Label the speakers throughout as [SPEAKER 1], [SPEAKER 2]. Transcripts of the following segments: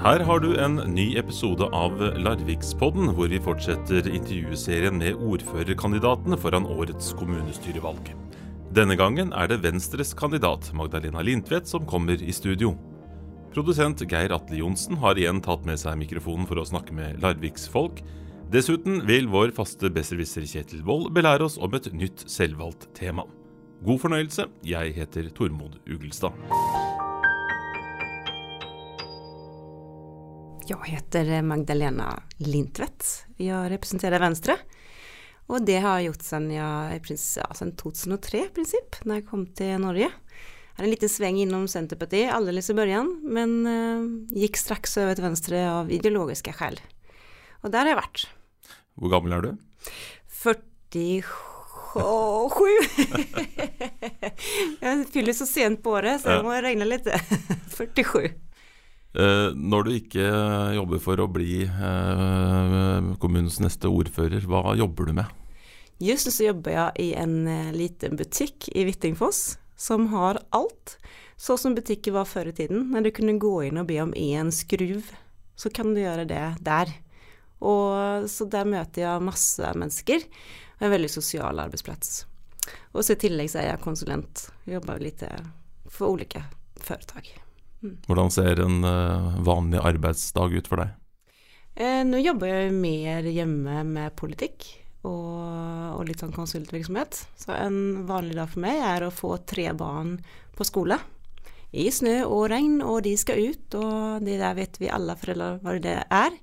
[SPEAKER 1] Her har du en ny episode av Larvikspodden, hvor vi fortsetter intervjuserien med ordførerkandidatene foran årets kommunestyrevalg. Denne gangen er det Venstres kandidat Magdalena Lindtvedt som kommer i studio. Produsent Geir Atle Johnsen har igjen tatt med seg mikrofonen for å snakke med Larviksfolk. Dessuten vil vår faste besserwisser Kjetil Wold belære oss om et nytt selvvalgt tema. God fornøyelse. Jeg heter Tormod Ugelstad.
[SPEAKER 2] Jag heter Magdalena Lintvedt. Jeg representerer Venstre. Og det har jeg gjort siden, ja, sedan 2003 i prinsipp, da jeg kom til Norge. Jeg hadde en liten sveng innom Senterpartiet, alldeles i begynnelsen, men uh, gikk straks over til Venstre av ideologiske skjell. Og der har jeg vært.
[SPEAKER 1] Hvor gammel er du?
[SPEAKER 2] 47. jeg fyller så sent på året, så jeg må regne litt. 47.
[SPEAKER 1] Eh, når du ikke jobber for å bli eh, kommunens neste ordfører, hva jobber du med?
[SPEAKER 2] Just nå så jobber jeg i en eh, liten butikk i Hvittingfoss som har alt. Så som butikker var før i tiden, når du kunne gå inn og be om én skruv, så kan du gjøre det der. Og, så der møter jeg masse mennesker. og En veldig sosial arbeidsplass. Og så i tillegg så er jeg konsulent. Jobber litt for ulike foretak.
[SPEAKER 1] Hvordan ser en uh, vanlig arbeidsdag ut for deg?
[SPEAKER 2] Eh, nå jobber jeg mer hjemme med politikk og, og, litt sånn konsultvirksomhet. Så en vanlig dag for meg er å få tre barn på skole. I snø og regn, og de skal ut, og det der vet vi alle foreldre hva det er.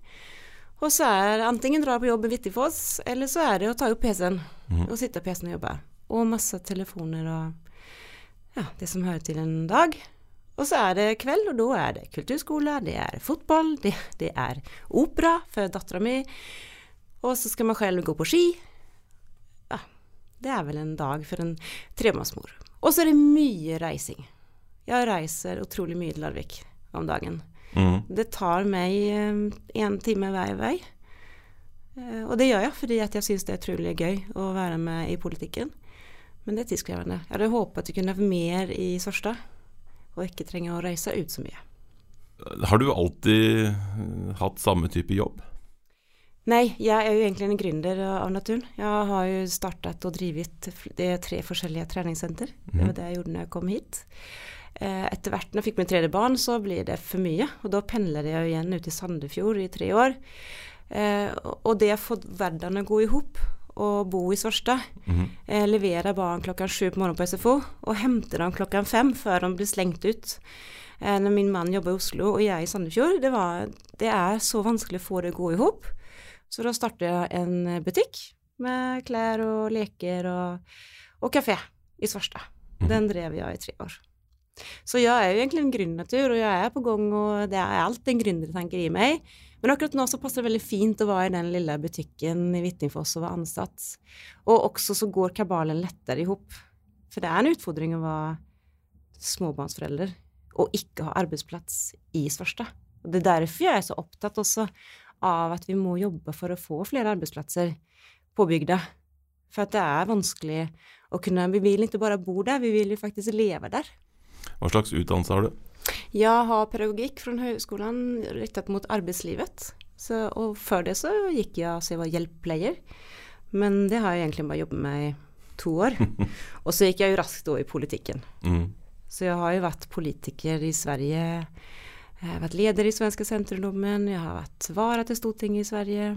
[SPEAKER 2] Og så er antingen dra på jobb i Vittifoss, eller så er det å ta opp PC-en mm. og sitte på PC-en og jobbe. Og masse telefoner og ja, det som hører til en dag. Og så er det kveld, og da er det kulturskole, det er fotball, det, det er opera for dattera mi. Og så skal man selv gå på ski. Ja, det er vel en dag for en tremannsmor. Og så er det mye reising. Jeg reiser utrolig mye til Larvik om dagen. Mm. Det tar meg en time hver vei. Eh, og det gjør jeg fordi jeg syns det er utrolig gøy å være med i politikken. Men det er tidskrevende. Jeg hadde håpet at jeg kunne ha mer i Sørstad og ikke trenger å reise ut så mye.
[SPEAKER 1] Har du alltid hatt samme type jobb?
[SPEAKER 2] Nei, jeg er jo egentlig en gründer av naturen. Jeg har jo startet og drevet tre forskjellige treningssenter. Det var mhm. det jeg gjorde når jeg kom hit. Eh, etter hvert når jeg fikk min tredje barn, så blir det for mye. Og da pendler jeg igjen ut i Sandefjord i tre år. Eh, og det har fått hverdagen å gå i hop og bo i Svarstad. Mm. Eh, leverer barn klokken sju på morgenen på SFO og henter dem klokken fem før de blir slengt ut. Eh, når min mann jobber i Oslo og jeg i Sandefjord. Det, var, det er så vanskelig å få det å gå i hop. Så da startet jeg en butikk med klær og leker og, og kafé i Svarstad. Mm. Den drev jeg i tre år. Så jeg er jo egentlig en gründernatur, og jeg er på gang, og det er alt en gründer tenker i meg. Men akkurat nå så passer det veldig fint å være i den lille butikken i Hvittingfoss og være ansatt. Og også så går kabalen lettere i hop. For det er en utfordring å være småbarnsforelder og ikke ha arbeidsplass i Svarstad. Og det er derfor jeg er så opptatt også av at vi må jobbe for å få flere arbeidsplasser på bygda. For at det er vanskelig å kunne Vi vil ikke bare bo der, vi vil jo faktisk leve der.
[SPEAKER 1] Hva slags utdannelse har du?
[SPEAKER 2] Jeg har pedagogikk fra högskolan riktat mot arbeidslivet. Så, og før det så gikk jeg så jeg var hjelpepleier. Men det har jeg egentlig bare jobbet med i to år. og så gikk jeg jo raskt da i politikken. Mm. Så jeg har jo vært politiker i Sverige. Jeg har vært leder i Svenska Senterungdommen. Jeg har vært vara til Stortinget i Sverige.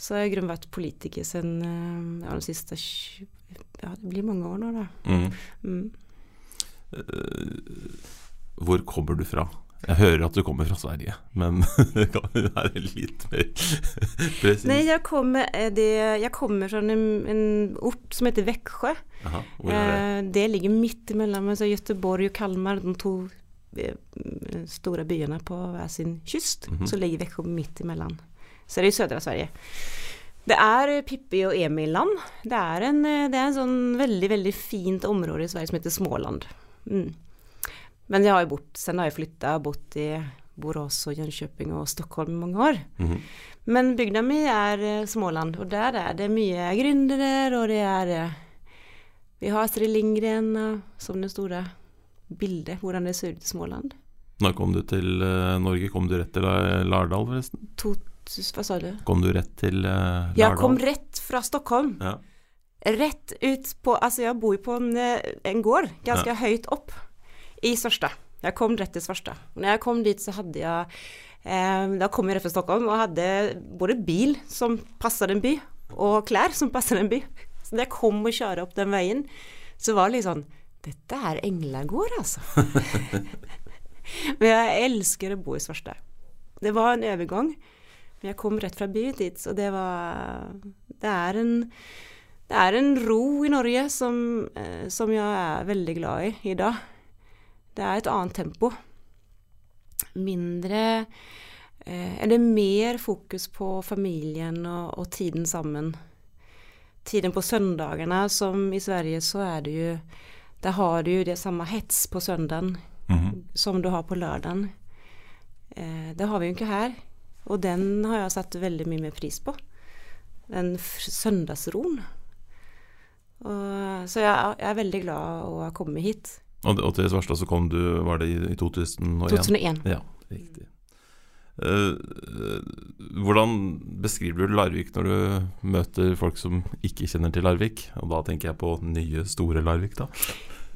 [SPEAKER 2] Så jeg har i grunnen vært politiker siden eh, ja, de siste Ja, det blir mange år nå, da. Mm. Mm.
[SPEAKER 1] Hvor kommer du fra? Jeg hører at du kommer fra Sverige, men det kan jo være litt mer presis?
[SPEAKER 2] Nei, jeg kommer, eh, det, jeg kommer fra en, en, ort som heter Veksjø. Aha, hvor er det? Eh, det ligger midt imellom altså Göteborg og Kalmar, de to eh, store byene på hver sin kyst. Mm -hmm. Så ligger Veksjø midt imellom. Så det er i sødre Sverige. Det er Pippi og Emil-land. Det en, det er en sånn veldig, veldig fint område i Sverige som heter Småland. Mm. Men jeg har jo bort, sen har jeg flytta og bodd i Borås og Jönköping og Stockholm i mange år. Mm -hmm. Men bygda mi er eh, Småland, og der er det mye gründere, og det er eh, Vi har Astrid Lindgren som det store bildet, hvordan det ser ut i Småland.
[SPEAKER 1] Når kom du til uh, Norge? Kom du rett til Lardal, forresten?
[SPEAKER 2] To, hva sa du?
[SPEAKER 1] Kom du rett til Lardal?
[SPEAKER 2] Jeg kom rett fra Stockholm.
[SPEAKER 1] Ja.
[SPEAKER 2] Rett ut på Altså, jeg bor jo på en, en gård ganske ja. høyt opp i Svarstad. Jeg kom rett til Svarstad. Når jeg kom dit, så hadde jeg eh, Da kom jeg rett fra Stockholm og hadde både bil som passet en by, og klær som passet en by. Så da jeg kom og kjørte opp den veien, så var det litt sånn Dette er Englagård, altså. Men jeg elsker å bo i Svarstad. Det var en overgang. Men jeg kom rett fra byen dit, så det var Det er en, det er en ro i Norge som, eh, som jeg er veldig glad i i dag. Det er et annet tempo. Mindre eh, Eller mer fokus på familien og, og, tiden sammen. Tiden på søndagene, som i Sverige, så er det jo Der har du jo det samme hets på søndagen mm -hmm. som du har på lørdagen. Eh, det har vi jo ikke her. Og den har jeg satt veldig mye mer pris på. Den søndagsroen. Og, så jeg, jeg, er veldig glad å ha kommet hit.
[SPEAKER 1] Og, og til Svarstad så kom du, var det i, i 2001?
[SPEAKER 2] 2001.
[SPEAKER 1] Ja, riktig. Uh, hvordan beskriver du Larvik når du møter folk som ikke kjenner til Larvik? Og da tenker jeg på nye, store Larvik, da.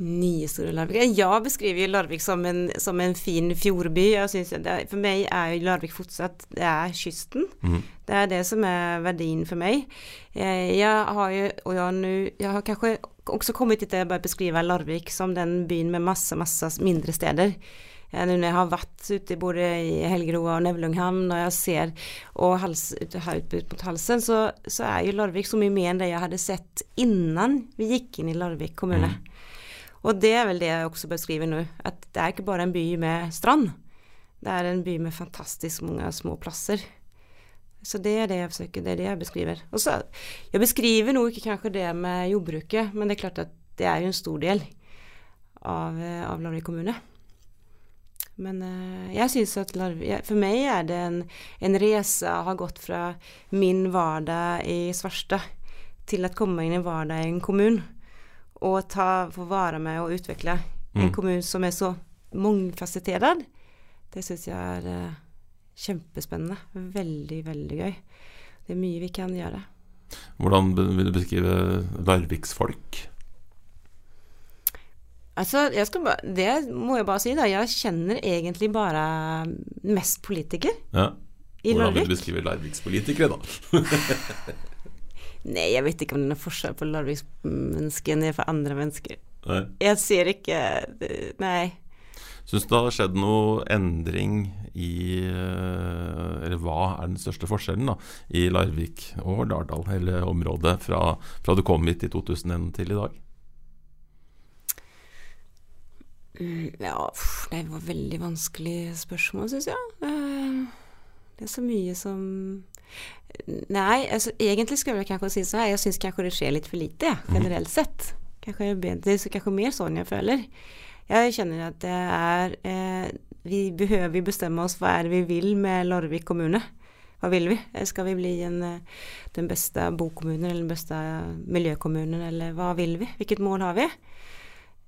[SPEAKER 2] Nye, store Larvik. Jeg beskriver Larvik som en, som en fin fjordby. Det, for meg er Larvik fortsatt det er kysten. Mm. Det er det som er verdien for meg. Jeg, jeg har jo, og jeg, nu, jeg har kanskje också kommet dit å beskrive beskriva Larvik som den byen med masse, masse mindre steder. Når jeg har vært ute både i Helgeroa og Nevlunghamn og jeg ser og hals, ut mot halsen så, så er jo Larvik så mye mer enn det jeg hadde sett innan vi gikk inn i Larvik kommune. Mm. Og det er vel det jeg også beskriver nå, at det er ikke bare en by med strand. Det er en by med fantastisk mange små plasser. Så det er det jeg forsøker, det er det jeg beskriver. Og så, jeg beskriver nå ikke kanskje det med jordbruket, men det er klart at det er jo en stor del av, av Larvik kommune. Men uh, jeg syns at Larvik For meg er det en, en reise å ha gått fra min hverdag i Svarstad til å komme inn i hverdag i en kommune. Og ta, få være med og utvikle en mm. kommune som er så mangfasettert. Det syns jeg er uh, kjempespennende. Veldig, veldig gøy. Det er mye vi kan gjøre.
[SPEAKER 1] Hvordan vil du beskrive Larviks folk?
[SPEAKER 2] Altså, bare, det må jeg bare si, da. Jeg kjenner egentlig bare mest politiker
[SPEAKER 1] Ja. Hvordan vil du beskrive Larviks politikere, da?
[SPEAKER 2] Nei, jeg vet ikke om det er noen forskjell på Larviks-mennesker enn for andre mennesker.
[SPEAKER 1] Nei.
[SPEAKER 2] Jeg ser ikke Nei.
[SPEAKER 1] Syns du det har skjedd noe endring i eh, Eller hva er den største forskjellen da, i Larvik og Lardal, hele området, fra, fra, du kom hit i 2001 til i dag?
[SPEAKER 2] Mm, ja, det var veldig vanskelig spørsmål, syns jeg. Eh, det er så mye som Nei, altså, egentlig skulle jeg kanskje si så her, jeg syns kanskje det skjer litt for lite, mhm. generelt sett. Kanskje, det er kanskje mer sånn jeg føler. Jeg kjenner at det er eh, Vi behøver bestemme oss hva er det vi vil med Larvik kommune. Hva vil vi? Skal vi bli en, eh, den beste bokommunen eller den beste miljøkommunen, eller hva vil vi? Hvilket mål har vi?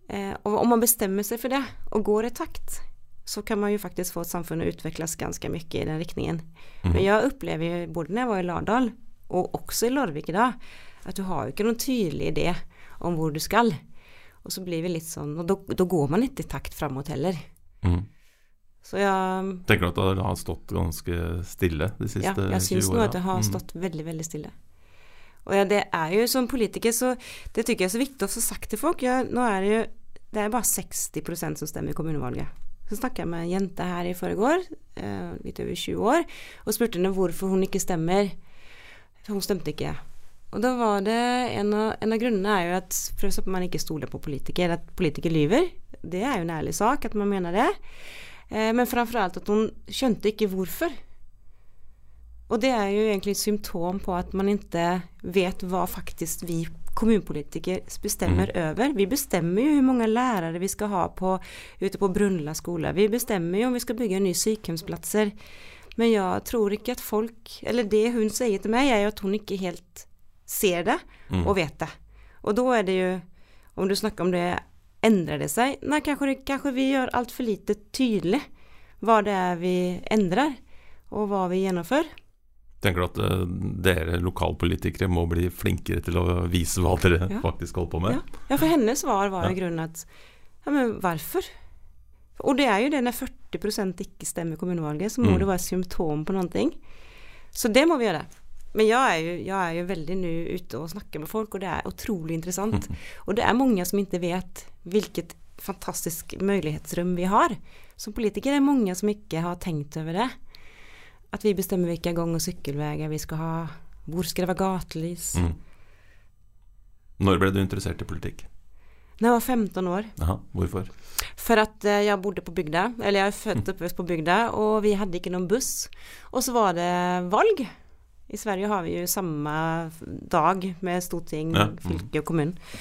[SPEAKER 2] Eh, og om man bestemmer seg for det, og går i takt, så kan man jo faktisk få et samfunn å utvikles ganske mye i den riktningen. Mm. Men jeg opplever jo, både når jeg var i Lardal, og også i Larvik i dag, at du har jo ikke noen tydelig idé om hvor du skal. Og så blir vi litt sånn Og da går man ikke i takt framåt heller.
[SPEAKER 1] Mm.
[SPEAKER 2] Så jeg
[SPEAKER 1] Tenker du at det har stått ganske stille de siste 20 åra?
[SPEAKER 2] Ja, jeg syns nå at det har mm. stått mm. veldig, veldig stille. Og ja, det er jo som politiker, så det tykker jeg er så viktig å få sagt til folk. Ja, nå er det jo det er bare 60% som stemmer i kommunevalget. Så snakket jeg med en jente her i forrige eh, litt over 20 år, og spurte henne hvorfor hun ikke stemmer. Hun stemte ikke. Og da var det en av, en av grunnene er jo at for at man ikke stoler på politikere, at politikere lyver. Det er jo en ærlig sak at man mener det. Eh, men framfor alt at hun skjønte ikke hvorfor. Og det er jo egentlig et symptom på at man ikke vet hva faktisk vi kommunepolitikere bestemmer mm. over. Vi bestemmer jo hvor mange lærere vi skal ha på, ute på Brunla skole. Vi bestemmer jo om vi skal bygge nye sykehjemsplasser. Men jeg tror ikke at folk Eller det hun sier til meg, er jo at hun ikke helt ser det mm. og vet det. Og da er det jo, om du snakker om det, endrer det seg? Nei, kanskje, kanskje vi gjør altfor lite tydelig. hva det er vi endrer, og hva vi gjennomfører.
[SPEAKER 1] Tenker du at uh, dere lokalpolitikere må bli flinkere til å vise hva dere ja. faktisk holder på med?
[SPEAKER 2] Ja. ja, for hennes svar var i grunnen at ja, men hvorfor? Og det er jo det når 40 ikke stemmer kommunevalget, så må mm. det være symptom på noe. Så det må vi gjøre. Men jeg er jo, jeg er jo veldig nå ute og snakker med folk, og det er utrolig interessant. Og det er mange som ikke vet hvilket fantastisk mulighetsrom vi har. Som politiker er det mange som ikke har tenkt over det. At vi bestemmer hvilke gang- og sykkelveier vi skal ha. Hvor skal det være gatelys? Mm.
[SPEAKER 1] Når ble du interessert i politikk?
[SPEAKER 2] Da jeg var 15 år.
[SPEAKER 1] Aha, hvorfor?
[SPEAKER 2] For at uh, jeg bodde på bygda. Eller jeg er født og oppvokst på bygda, og vi hadde ikke noen buss. Og så var det valg. I Sverige har vi jo samme dag med storting, ja. Mm. fylke og kommune.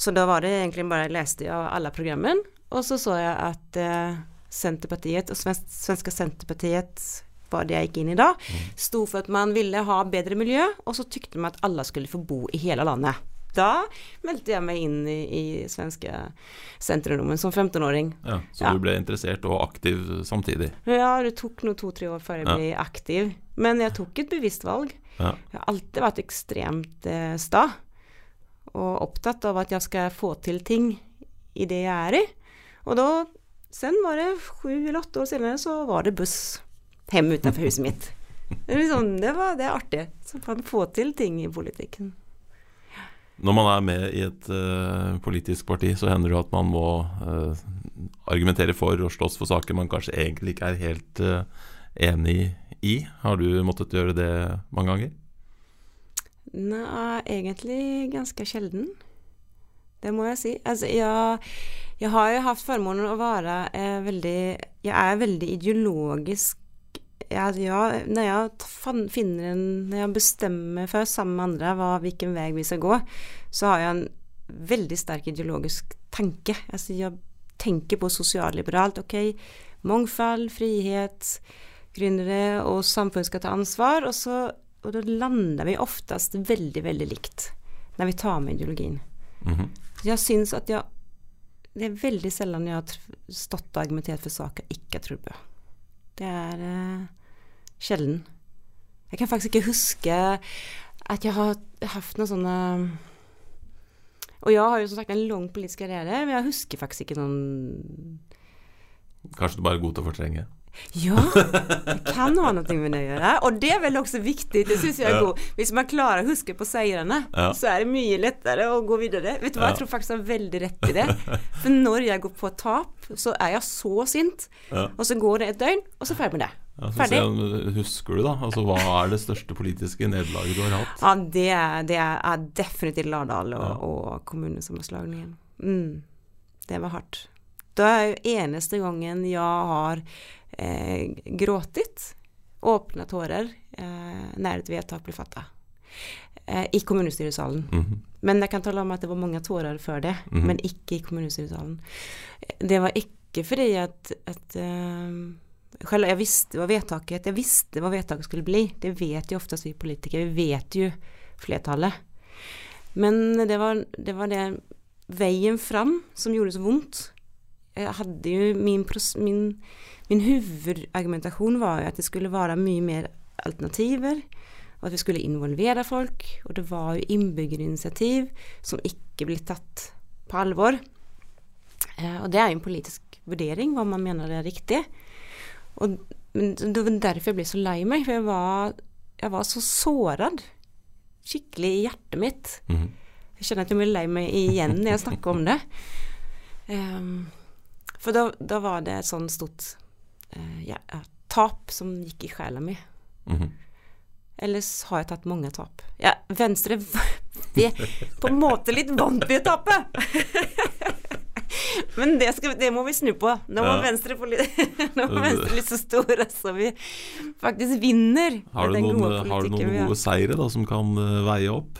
[SPEAKER 2] Så da var det egentlig bare jeg leste av alle programmene, og så så jeg at eh, Senterpartiet og svenska Senterpartiet var det jeg gikk inn i da, sto for at man ville ha bedre miljø, og så tykte man at alle skulle få bo i hele landet. Da meldte jeg meg inn i, i svenske senterungdommen som 15-åring.
[SPEAKER 1] Ja, så ja. du ble interessert og aktiv samtidig?
[SPEAKER 2] Ja, det tok nå to-tre år før jeg ja. ble aktiv. Men jeg tok et bevisst valg. Ja. Jeg har alltid vært ekstremt eh, sta, og opptatt av at jeg skal få til ting i det jeg er i. Og da, sen var det sju eller åtte år senere, så var det buss hjem utenfor huset mitt. Det, liksom, det, var, det er artig. Så få til ting i politikken.
[SPEAKER 1] Når man er med i et uh, politisk parti, så hender det at man må uh, argumentere for og slåss for saker man kanskje egentlig ikke er helt uh, enig i. Har du måttet gjøre det mange ganger?
[SPEAKER 2] Nei, egentlig ganske sjelden. Det må jeg si. Altså, jeg, jeg har jo hatt formålet å være veldig Jeg er veldig ideologisk ja, ja, når jeg finner en Når jeg bestemmer for sammen med andre hva, hvilken vei vi skal gå, så har jeg en veldig sterk ideologisk tanke. Altså, jeg tenker på sosialliberalt. Ok, mangfold, frihet, gründere og samfunn skal ta ansvar. Og, så, og da lander vi oftest veldig, veldig likt når vi tar med ideologien. Mm -hmm. Jeg syns at jeg Det er veldig sjelden jeg har stått og argumentert for saker jeg ikke tror på. Det er eh, sjelden. Jeg kan faktisk ikke huske at jeg har hatt noen sånne Og jeg har jo som sagt en lang politisk karriere, men jeg husker faktisk ikke noen
[SPEAKER 1] Kanskje du bare er god til å fortrenge?
[SPEAKER 2] Ja, det kan ha noe med det å gjøre. Og det er vel også viktig. Det syns jeg er god. Hvis man klarer å huske på seirene, ja. så er det mye lettere å gå videre. Vet du hva, jeg tror faktisk jeg har veldig rett i det. For når jeg går på tap, så er jeg så sint, og så går det et døgn, og så er ferdig med det.
[SPEAKER 1] Ferdig. husker du, da? Altså, hva er det største politiske nederlaget du har hatt?
[SPEAKER 2] Ja, Det det er definitivt Lardal og, ja. og kommunesammenslagningen. Mm. Det var hardt. Det er jo eneste gangen jeg har eh, gråtit, åpna tårer, eh, når et vedtak ble fattet. Eh, I kommunestyresalen. Mm -hmm. Men jeg kan tale om at det var mange tårer før det, mm -hmm. men ikke i kommunestyresalen. Det var ikke fordi at, at uh, selv, jeg visste hva vedtaket, Jeg visste hva vedtaket skulle bli. Det vet jo oftast vi politiker, vi vet jo flertallet. Men det var, det var det veien fram som gjorde så vondt. Jeg hadde jo min, min, min hovedargumentasjon var jo at det skulle være mye mer alternativer, og at vi skulle involvere folk. Og det var jo innbyggerinitiativ som ikke ble tatt på alvor. Eh, og det er jo en politisk vurdering hva man mener er riktig. Og det var derfor jeg ble så lei meg, for jeg var, jeg var så såret. Skikkelig i hjertet mitt. Mm. Jeg kjenner at jeg blir lei meg igjen når jeg snakker om det. Um, for da, da, var det et sånn stort uh, ja, tap som gikk i sjela mi. Mm. Ellers har jeg tatt mange tap. Ja, Venstre Vi er på en måte litt vant til å tape! Men det, skal, det, må vi snu på. Nå må, ja. venstre, få litt, nå må Venstre bli så store så vi faktisk vinner.
[SPEAKER 1] Har du noen, har du noen gode seire da, som kan uh, veie opp?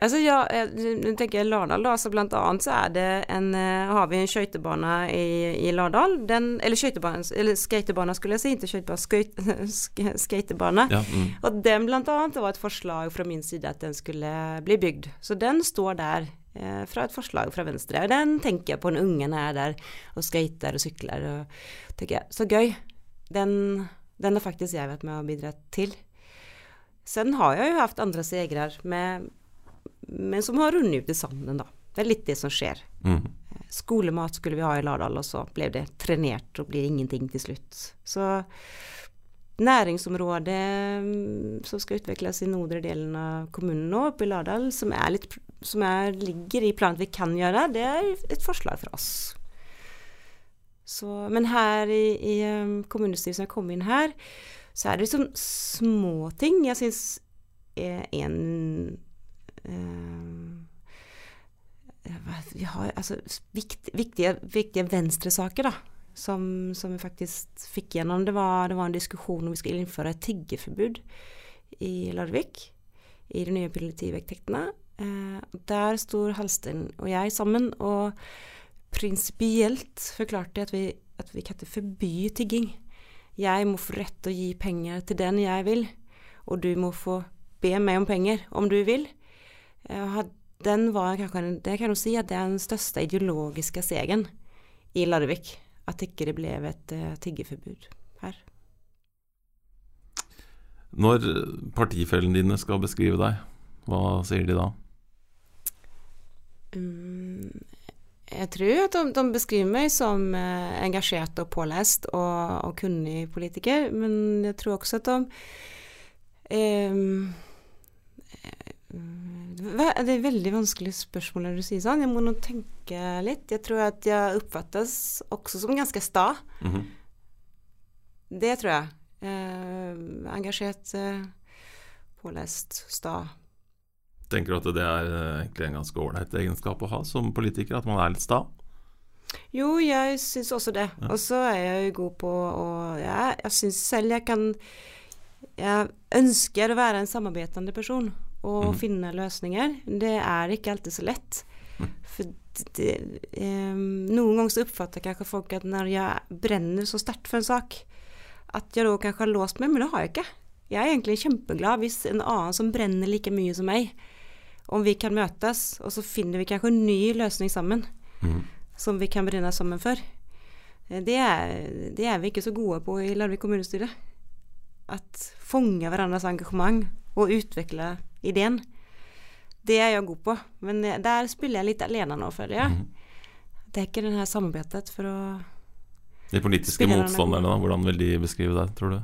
[SPEAKER 2] Altså, ja, jeg tenker Lardal, da. Så blant annet så er det en uh, Har vi en skøytebane i, i Lardal. Den, eller skøytebane, eller skatebane, skulle jeg si. Ikke skøytebane, skatebane. Ja, mm. Og den blant annet var et forslag fra min side at den skulle bli bygd. Så den står der eh, fra et forslag fra Venstre. Den tenker jeg på når ungene er der og skater og sykler. Og tenker jeg, Så gøy. Den, den har faktisk jeg vært med å bidra til. Sen har jeg jo hatt andre segrer, med, men som har rundet ut i sanden, da. Det er litt det som skjer.
[SPEAKER 1] Mm.
[SPEAKER 2] Skolemat skulle vi ha i Lardal, og så ble det trenert og blir ingenting til slutt. Så næringsområdet mm, som skal utvikles i nordre delen av kommunen nå, oppe i Lardal, som, er litt, som er, ligger i planen at vi kan gjøre, det er et forslag fra oss. Så, men her i, i um, kommunestyret som jeg kom inn her, så er det liksom små ting. Jeg syns en vi har altså vikt, viktige, viktige venstresaker, da. Som, som, vi faktisk fikk gjennom. Det var, det var en diskusjon om vi skulle innføre et tiggeforbud i Larvik. I de nye politivedtektene. Eh, der sto Halsten og jeg sammen og prinsipielt forklarte at vi, at vi kan ikke forby tigging. Jeg må få rett til å gi penger til den jeg vil, og du må få be meg om penger om du vil. Hadde den var kanskje, det kan du si at det er den største ideologiske segen i Larvik. At ikke det ble et uh, tiggeforbud her.
[SPEAKER 1] Når partifellene dine skal beskrive deg, hva sier de da?
[SPEAKER 2] Um, jeg tror at de, de, beskriver meg som uh, engasjert og pålest og, og, kunnig politiker, men jeg tror også at de um, det er veldig vanskelig spørsmål når du sier sånn. Jeg må nå tenke litt. Jeg tror at jeg oppfattes også som ganske sta. Mm -hmm. Det tror jeg. Eh, engasjert, eh, pålest, sta.
[SPEAKER 1] Tenker du at det er eh, egentlig en ganske ålreit egenskap å ha som politiker, at man er litt sta?
[SPEAKER 2] Jo, jeg syns også det. Ja. Og så er jeg jo god på å ja, Jeg syns selv jeg kan Jeg ønsker å være en samarbeidende person å mm. finne løsninger. Det er ikke alltid så lett. Mm. For det, um, noen ganger så oppfatter kanskje folk at når jeg brenner så sterkt for en sak, at jeg da kanskje har låst meg, men det har jeg ikke. Jeg er egentlig kjempeglad hvis en annen som brenner like mye som meg, om vi kan møtes, og så finner vi kanskje en ny løsning sammen, mm. som vi kan brenne sammen for. Det er, det er, vi ikke så gode på i Larvik kommunestyre. At fange hverandres engasjement og utvikle ideen. Det er jeg god på, men der spiller jeg litt alene nå, føler jeg. Mm. Det er ikke den her samarbeidet for å
[SPEAKER 1] De politiske motstanderne, da, hvordan vil de beskrive deg, tror du?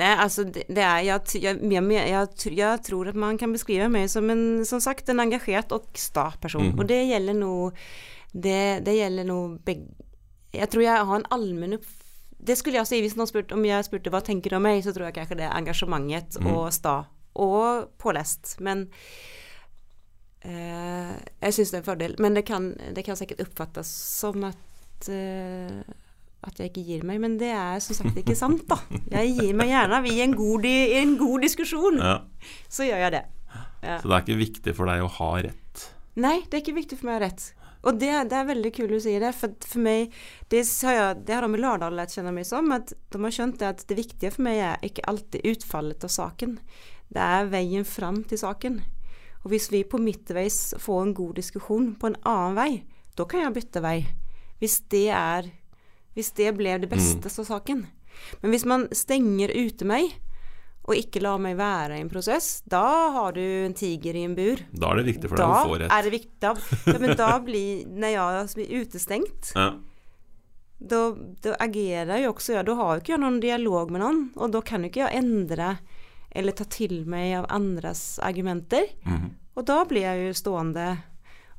[SPEAKER 2] Nei, altså det, det er jeg, jeg, jeg, jeg, tror at man kan beskrive meg som en som sagt, en engasjert og sta person. Mm. Og det gjelder noe det, det gjelder nå begge Jeg tror jeg har en allmenn oppfatning det skulle jeg si hvis noen spurte om jeg spurte hva tenker du om meg, så tror jeg kanskje det er engasjementet mm. og sta. Og pålest. Men eh, jeg syns det er en fordel. Men det kan, det kan sikkert oppfattes som at eh, at jeg ikke gir meg, men det er som sagt ikke sant, da. Jeg gir meg gjerne i en god, i en god diskusjon. Ja. Så gjør jeg det.
[SPEAKER 1] Ja. Så det er ikke viktig for deg å ha rett?
[SPEAKER 2] Nei, det er ikke viktig for meg å ha rett. Og det, det, er veldig kult å si det, for, for meg Det har, jeg, det har de i Lardal lært kjenne meg som, at de har skjønt at det viktige for meg er ikke alltid utfallet av saken. Det er veien fram til saken. Og hvis vi på midtveis får en god diskusjon på en annen vei, da kan jeg bytte vei. Hvis det er Hvis det ble det beste mm. av saken. Men hvis man stenger ute meg, og ikke la meg være i en prosess, da har du en tiger i en bur.
[SPEAKER 1] Da er det viktig for deg å få rett.
[SPEAKER 2] Er det viktig, da, ja, men da blir Når jeg blir utestengt, ja. da, da, agerer jeg jo også ja, Da har jo ikke jeg noen dialog med noen, og da kan jo ikke jeg endre eller ta til meg av andres argumenter. Mm. Og da blir jeg jo stående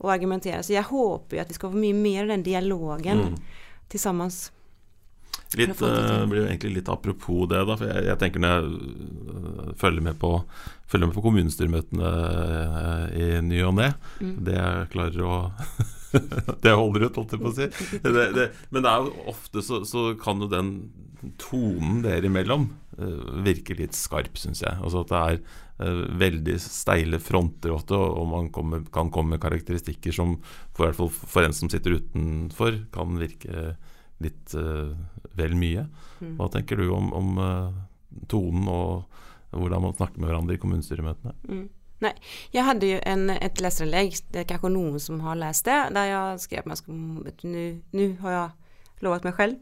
[SPEAKER 2] og argumentere. Så jeg håper jo at vi skal få mye mer av den dialogen mm. sammen.
[SPEAKER 1] Litt, uh, blir jo egentlig litt apropos det, da. For jeg, jeg tenker når jeg uh, følger med på, følger med på kommunestyremøtene uh, i ny og ne, mm. det jeg klarer å Det holder ut, holdt jeg på å si. Det, det, men det er jo ofte så, så, kan jo den tonen dere imellom virke litt skarp, syns jeg. Altså at det er veldig steile fronter ofte, og man kommer, kan komme med karakteristikker som for, for en som sitter utenfor, kan virke litt uh, vel mye. Mm. Hva tenker du om, om uh, tonen og hvordan man snakker med hverandre i kommunestyremøtene? Mm.
[SPEAKER 2] Nei. Jeg hadde jo en, et leserinnlegg, det er kanskje noen som har lest det, der jeg skrev at nå har jeg lovet meg selv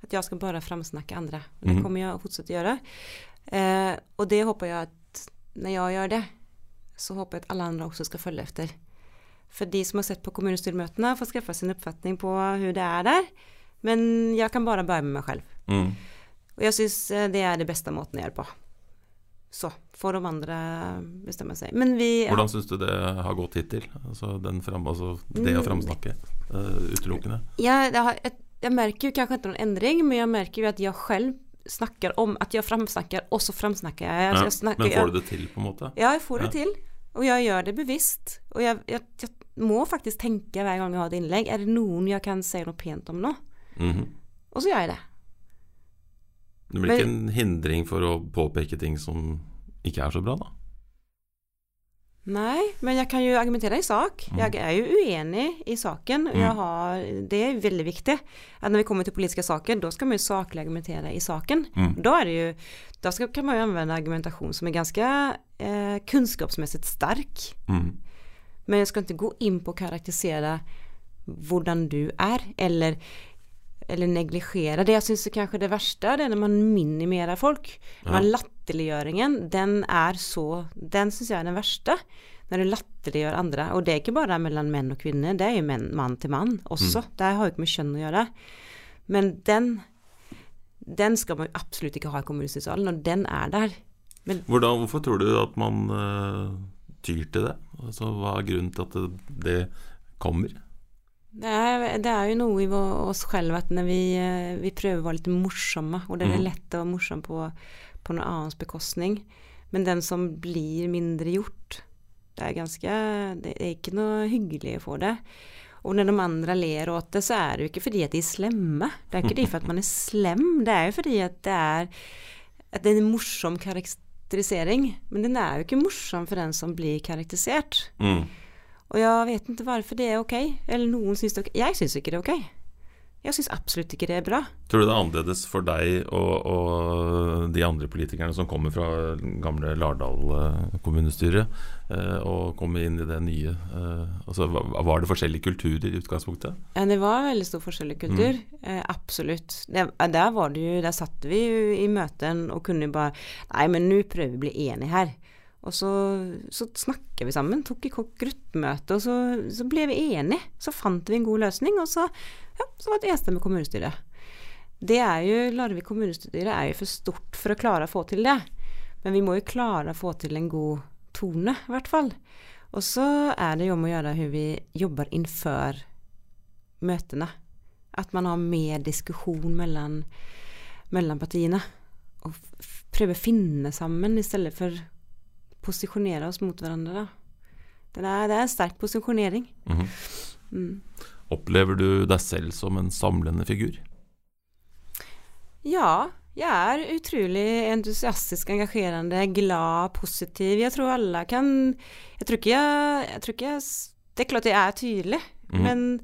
[SPEAKER 2] at jeg skal bare framsnakke andre. Det
[SPEAKER 1] Mhm.
[SPEAKER 2] kommer jeg å fortsette å gjøre. Eh, og det håper jeg at når jeg gjør det, så håper jeg at alle andre også skal følge etter. For de som har sett på kommunestyremøtene, får skaffe sin oppfatning på hvordan det er der. Men jeg kan bare börja med meg selv.
[SPEAKER 1] Mm.
[SPEAKER 2] Og jeg syns det er det beste måten å gjøre på. Så får de andre bestemme seg. Men vi
[SPEAKER 1] Hvordan syns du det har gått hittil? Altså, den fram, altså det å framsnakke uh, utelukkende?
[SPEAKER 2] Ja, har, jeg, jeg merker jo kanskje ikke noen endring, men jeg merker jo at jeg selv snakker om at jeg framsnakker, og så framsnakker jeg. Altså, jeg snakker,
[SPEAKER 1] men får du det til, på en måte?
[SPEAKER 2] Ja, jeg får det til. Og jeg gjør det bevisst. Og jeg, jeg må faktisk tenke hver gang jeg har et innlegg, er det noen jeg kan si noe pent om nå?
[SPEAKER 1] Mhm.
[SPEAKER 2] Og så gjør jeg det.
[SPEAKER 1] Det blir ikke en hindring for å påpeke ting som ikke er så bra, da?
[SPEAKER 2] Nei, men jeg kan jo argumentere i sak.
[SPEAKER 1] Mm.
[SPEAKER 2] Jeg er jo uenig i saken.
[SPEAKER 1] Mm.
[SPEAKER 2] har, det er veldig viktig. At når vi kommer til politiske saker, da skal man jo saklig argumentere i saken.
[SPEAKER 1] Mm.
[SPEAKER 2] Da, det jo, da skal, kan man jo anvende argumentasjon som er ganske eh, kunnskapsmessig sterk.
[SPEAKER 1] Mm.
[SPEAKER 2] Men jeg skal ikke gå inn på å karakterisere hvordan du er, eller, eller neglisjere. Det jeg syns kanskje det verste, det er når man minimerer folk.
[SPEAKER 1] Ja.
[SPEAKER 2] Men latterliggjøringen, den er så Den syns jeg er den verste. Når du latterliggjør andre. Og det er ikke bare mellom menn og kvinner, det er jo menn, mann til mann også. Det har jo ikke med kjønn å gjøre. Men den den skal man absolutt ikke ha i kommunestyresalen, og den er der.
[SPEAKER 1] Hvordan, hvorfor tror du at man uh, tyr til det? Altså, hva er grunnen til at det, det kommer?
[SPEAKER 2] Det er, det er jo noe i oss selv at når vi, eh, vi prøver å være litt morsomme, og det er
[SPEAKER 1] Mhm.
[SPEAKER 2] lett å være morsom på, på noen annens bekostning, men den som blir mindre gjort, det er ganske Det er ikke noe hyggelig å få det. Og når de andre ler åt det, så er det jo ikke fordi at de er slemme. Det er ikke det for at man er slem, det er jo fordi at det er, at det er en morsom karakterisering. Men den er jo ikke morsom for den som blir karakterisert.
[SPEAKER 1] Mm.
[SPEAKER 2] Og jeg vet ikke hvorfor det er ok. Eller noen syns det er ok. Jeg syns ikke det er ok. Jeg syns absolutt ikke det er bra.
[SPEAKER 1] Tror du det er annerledes for deg og, og de andre politikerne som kommer fra gamle Lardal eh, kommunestyre, eh, og kommer inn i det nye? eh, altså, Var det forskjellige kulturer i utgangspunktet?
[SPEAKER 2] Ja, det var veldig stor forskjellig kultur. Eh, absolutt. Der, der var det jo Der satt vi jo i møten og kunne bare Nei, men nå prøver vi å bli enige her. Og så, så snakket vi sammen, tok i kokk gruppemøte, og så, så ble vi enige. Så fant vi en god løsning, og så, ja, så var det et enstemmig kommunestyre. Det er jo, Larvik kommunestyre er jo for stort for å klare å få til det. Men vi må jo klare å få til en god tone, i hvert fall. Og så er det jo om å gjøre hvordan vi jobber innenfor møtene. At man har mer diskusjon mellom, mellom partiene. Og prøve å finne sammen i stedet for posisjonere oss mot hverandre. Det, er, det er en sterk posisjonering.
[SPEAKER 1] Mhm.
[SPEAKER 2] Mm.
[SPEAKER 1] Opplever du deg selv som en samlende figur?
[SPEAKER 2] Ja, jeg er utrolig entusiastisk, engasjerende, glad, positiv. Jeg tror alle kan Jeg tror ikke jeg, jeg, tror ikke jeg Det er klart jeg er tydelig,
[SPEAKER 1] Mhm.
[SPEAKER 2] men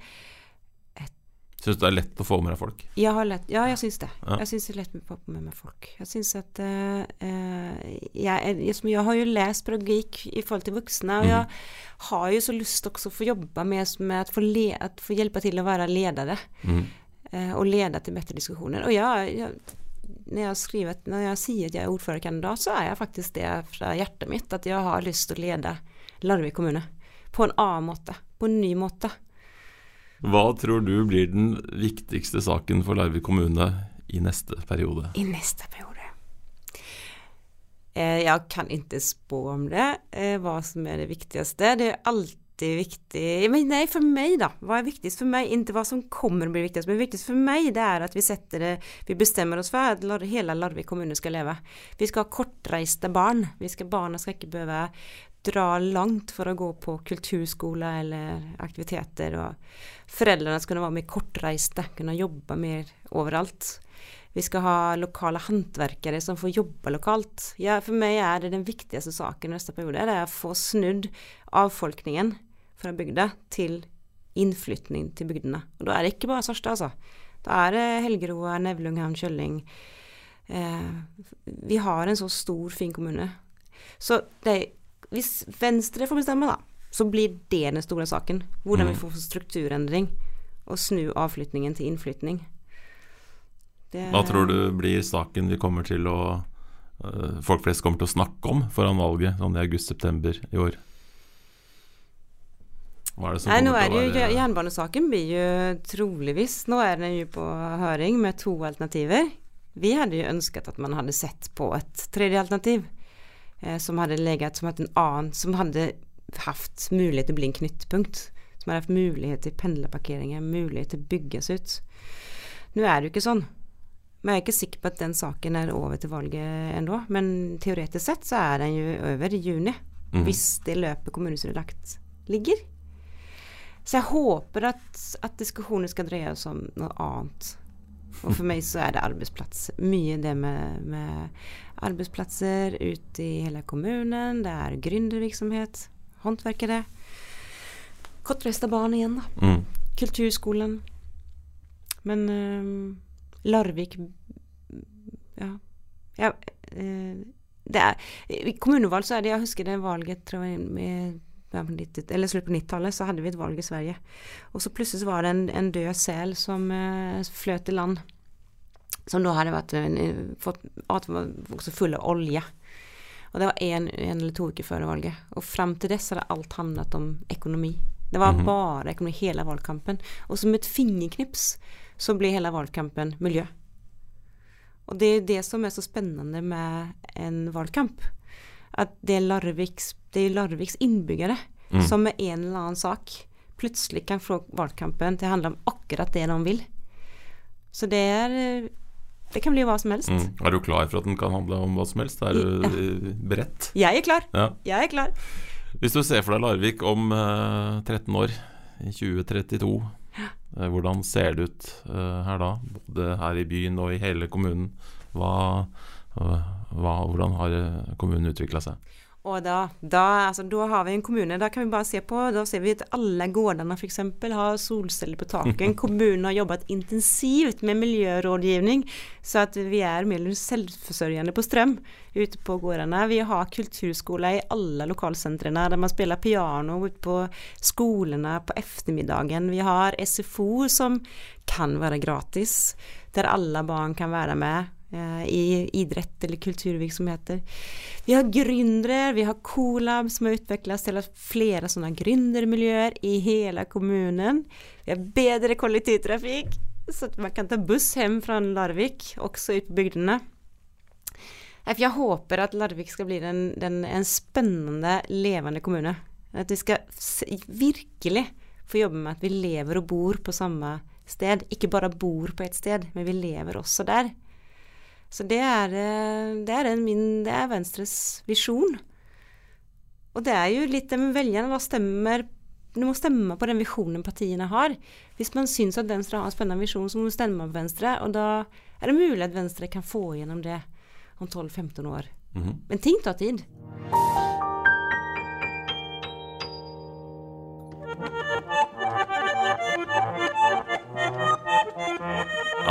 [SPEAKER 1] Syns det er lett å få med deg folk?
[SPEAKER 2] jeg har lett Ja, jeg syns det.
[SPEAKER 1] Ja.
[SPEAKER 2] Jeg syns det er lett å få med meg folk. Jeg syns at eh, jeg, er- jeg, har jo lest pedagogikk i forhold til voksne, og
[SPEAKER 1] Mhm.
[SPEAKER 2] jeg har jo så lyst også å få jobbe med, med at, få få hjelpe til å være ledere.
[SPEAKER 1] Mm.
[SPEAKER 2] Uh, og lede til bedre diskusjoner. Og jeg, jeg, når, jeg skriver, når jeg sier at jeg er ordførerkandidat, så er jeg faktisk det fra hjertet mitt. At jeg har lyst til å lede Larvik kommune på en annen måte. På en ny måte.
[SPEAKER 1] Hva tror du blir den viktigste saken for Larvik kommune i neste periode?
[SPEAKER 2] I neste periode. Eh, jeg kan ikke spå om det, eh, hva som er det viktigste. Det er alltid viktig Men nei, for meg, da. Hva er viktigst for meg? Ikke hva som kommer å bli viktigst, men viktigst for meg det er at vi det Vi bestemmer oss for at hele Larvik kommune skal leve. Vi skal ha kortreiste barn. Vi skal, barna skal ikke behøve dra langt for å gå på kulturskole eller aktiviteter. Og foreldrene skal være mer kortreiste, kunne jobbe mer overalt. Vi skal ha lokale håndverkere som får jobbe lokalt. Ja, for meg er det den viktigste saken i neste periode. Det er å få snudd avfolkningen fra bygda til innflytning til bygdene. Og da er det ikke bare Sarstad, altså. Da er det Helgeroa, Nevlunghavn, Kjølling. Eh, vi har en så stor, fin kommune. Så det, hvis Venstre får bestemme, da, så blir det den store saken. Hvordan
[SPEAKER 1] Mm.
[SPEAKER 2] vi får strukturendring og snu avflytningen til innflytning. Det-
[SPEAKER 1] Hva tror du blir saken vi kommer til å eh, Folk flest kommer til å snakke om foran valget sånn i august-september i år? Hva det som
[SPEAKER 2] Nei, nå er det jo,
[SPEAKER 1] være
[SPEAKER 2] Jernbanesaken blir jo troligvis Nå er den jo på høring med to alternativer. Vi hadde jo ønsket at man hadde sett på et tredje alternativ. Eh, som hadde leget som hatt en annen Som hadde hatt mulighet til å bli en knyttpunkt. Som hadde hatt mulighet til pendlerparkeringer, mulighet til å bygges ut. Nå er det jo ikke sånn. Men jeg er ikke sikker på at den saken er over til valget ennå. Men teoretisk sett så er den jo over i juni.
[SPEAKER 1] Mm.
[SPEAKER 2] Hvis det løpet kommunestyret lagt ligger. Så jeg håper at, at diskusjonen skal dreie seg om noe annet. Og for meg så er det arbeidsplass. Mye det med, med arbeidsplasser ute i hele kommunen. Det er gründervirksomhet, håndverkere. Kortreiste barn igjen, da.
[SPEAKER 1] Mm.
[SPEAKER 2] Kulturskolen. Men eh, Larvik Ja. ja uh, det er, I kommunevalg så er det Jeg husker det valget tror jeg, med, början på 90, eller slutt på 90-tallet, så hadde vi et valg i Sverige. Og så plutselig så var det en, en død sel som eh, fløt i land. Som da hadde vært en, fått, var også full av olje. Og det var en, en eller to uker før valget. Og fram til dess hadde alt handlet om økonomi. Det var
[SPEAKER 1] Mhm.
[SPEAKER 2] bare økonomi hele valgkampen. Og som et fingerknips så ble hele valgkampen miljø. Og det er det som er så spennende med en valgkamp. At det er Larviks, det er Larviks innbyggere
[SPEAKER 1] Mm.
[SPEAKER 2] som med en eller annen sak plutselig kan få valgkampen til å handle om akkurat det de vil. Så det er Det kan bli hva som helst.
[SPEAKER 1] Mm. Er du klar for at den kan handle om hva som helst? Er du
[SPEAKER 2] Ja.
[SPEAKER 1] eh, beredt?
[SPEAKER 2] Jeg er klar.
[SPEAKER 1] Ja.
[SPEAKER 2] Jeg er klar.
[SPEAKER 1] Hvis du ser for deg Larvik om uh, 13 år, i 2032, eh, hvordan ser det ut uh, her da? Både her i byen og i hele kommunen. Hva, eh, hva, hvordan har eh, kommunen utvikla seg?
[SPEAKER 2] Og da, da, altså, da har vi en kommune, da kan vi bare se på, da ser vi at alle gårdene f.eks. har solceller på taket. Kommunen har jobbet intensivt med miljørådgivning, så at vi er mer selvforsørgende på strøm ute på gårdene. Vi har kulturskoler i alle lokalsentrene der man spiller piano ute på skolene på ettermiddagen. Vi har SFO som kan være gratis, der alle barn kan være med i idrett eller kulturvirksomheter. Vi har gründere, vi har Colab som har utviklet til flere sånne gründermiljøer i hele kommunen. Vi har bedre kollektivtrafikk, så man kan ta buss hjem fra Larvik, også ut på bygdene. Jeg håper at Larvik skal bli den, den, en spennende, levende kommune. At vi skal virkelig få jobbe med at vi lever og bor på samme sted. Ikke bare bor på ett sted, men vi lever også der. Så det er, eh, det er, en min, det er Venstres visjon. Og det er jo litt det med velgerne stemmer Du må stemme på den visjonen partiene har. Hvis man syns at Venstre har en spennende visjon, så må du stemme på Venstre. Og da er det mulig at Venstre kan få gjennom det om 12-15 år.
[SPEAKER 1] Mhm.
[SPEAKER 2] Men ting tar tid.